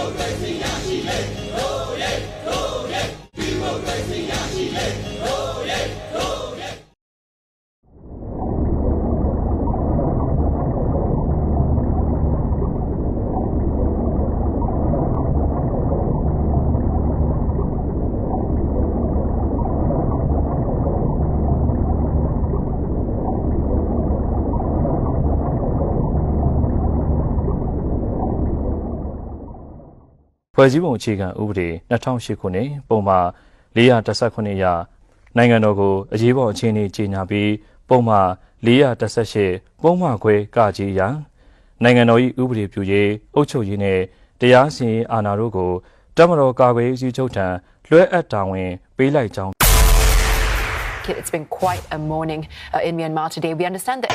哦对对呀西北 ဖွဲ့စည်းပုံအခြေခံဥပဒေ2008ခုနှစ်ပုံမှန်418အရနိုင်ငံတော်ကိုအရေးပေါ်အခြေအနေကြေညာပြီးပုံမှန်418ပုံမှန်ခွဲကကြီးအရနိုင်ငံတော်၏ဥပဒေပြုရေးအုပ်ချုပ်ရေးနှင့်တရားစီရင်အာဏာတို့ကိုတမတော်ကာကွယ်ရေးစီချုပ်ထံလွှဲအပ်တာဝန်ပေးလိုက်ကြောင်း It's been quite a morning uh, in Myanmar today. We understand that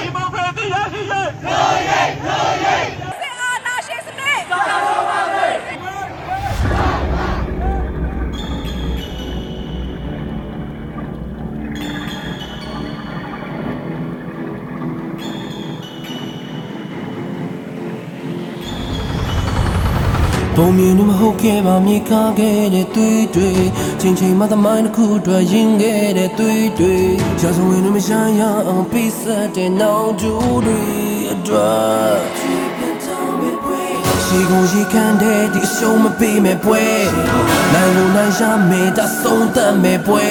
ပုံမြင်မဟုတ်ခဲ့ပါမြေခါခဲ့တဲ့သွေးတွေချိန်ချိန်မှသမိုင်းတစ်ခုအတွက်ရင်ခဲ့တဲ့သွေးတွေရာဇဝင်မရှာရအောင်ပိစက်တဲ့နောင်ကျူတွေအတွက်ရှိကုန်ရှိခံတဲ့ဒီအရှုံးမပေးမဲ့ပွဲနိုင်လို့နိုင်ရမယ်တဆုံးတတ်မဲ့ပွဲ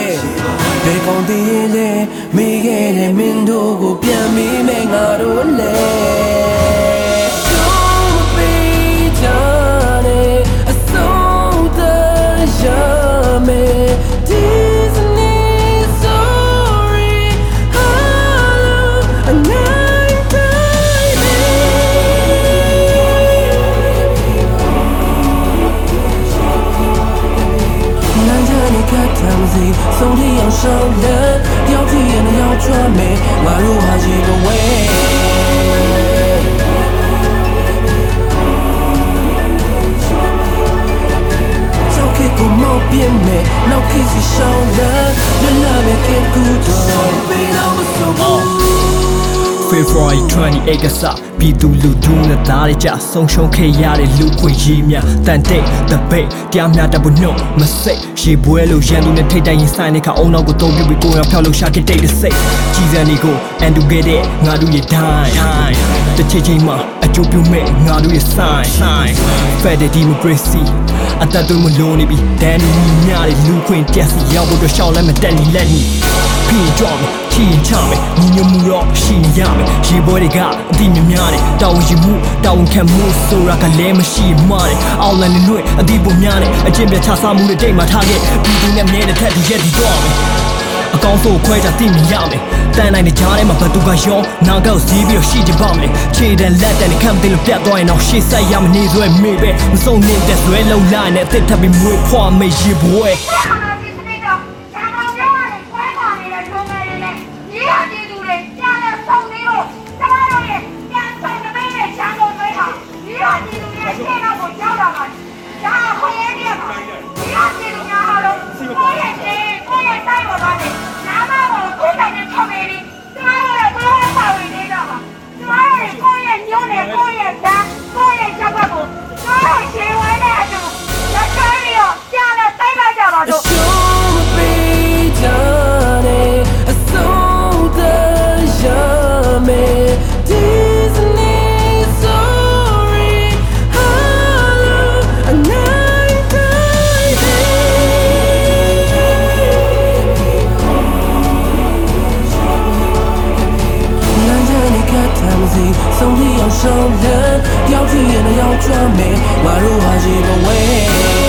ဘယ်ကောင်တည်းလဲမိခဲ့တဲ့မင်းတို့ကိုပြန်မိမဲ့ငါတို့လဲဆုံး ထိအောင်ရှောင်းလန်းရောက်ထီရနေရောက်ချွမ်းမယ်ငါတို့ဟာရေဘဝဲကြောက်ခေကိုမောက်ပြင်းမယ်နော February 28ကစပြည်သူလူထုနဲ့သားတွေကြဆုံးရှုံးခဲ့ရတဲ့လူခွင့်ရေးများတန်တဲ့တပိတ်တရားမျှတဖို့နှုတ်မစိတ်ရေပွဲလို့ရန်သူနဲ့ထိတ်တိုင်ရင်ဆိုင်တဲ့ခါအုံနောက်ကိုတုံးပြပြီးကိုယ်ရောက်ဖျောက်လို့ရှာခဲ့တဲ့စိတ်ကြီးစံတွေကိုအန်တူခဲ့တဲ့ငါတို့ရဲ့ဒိုင်းတစ်ချိန်ချိန်မှာအကျိုးပြုမဲ့ငါတို့ရဲ့ sign sign Federal Democracy အသက်သွေးမလုံးနေပြီဒန်နီညတဲ့လူခွင့်တက်စီရောက်ဖို့တော့ရှောင်းလိုက်မတက်နေလက်နီဖီကြောင့်ချီချမယ်ညီညွတ်မှုတော့ရှိနေရမယ်ရေပွဲတွေကအတိမြများတယ်တာဝန်ယူမှုတာဝန်ခံမှုဆိုတာကလည်းမရှိမှတယ်အောက်လန်နဲ့လွင့်အတိပုံများတယ်အကျင့်ပြချစားမှုတွေတိတ်မှထားခဲ့ပြည်သူနဲ့မြဲတဲ့ထက်ဒီရက်ဒီတော့မယ်အကောင်းဆုံးခွဲကြသိမြင်ရမယ်တန်နိုင်တဲ့ကြားထဲမှာဘသူကရောနာကောက်စည်းပြီးတော့ရှိကြပါမယ်ခြေတန်လက်တန်နဲ့ခံတယ်လို့ပြတ်သွားရင်တော့ရှေ့ဆက်ရမနေဆွဲမေးပဲမစုံနေတဲ့ဆွဲလုံးလာနဲ့အသက်ထပ်ပြီးမွေးဖွာမေးရေပွဲ zombie on 要做美宛如花 two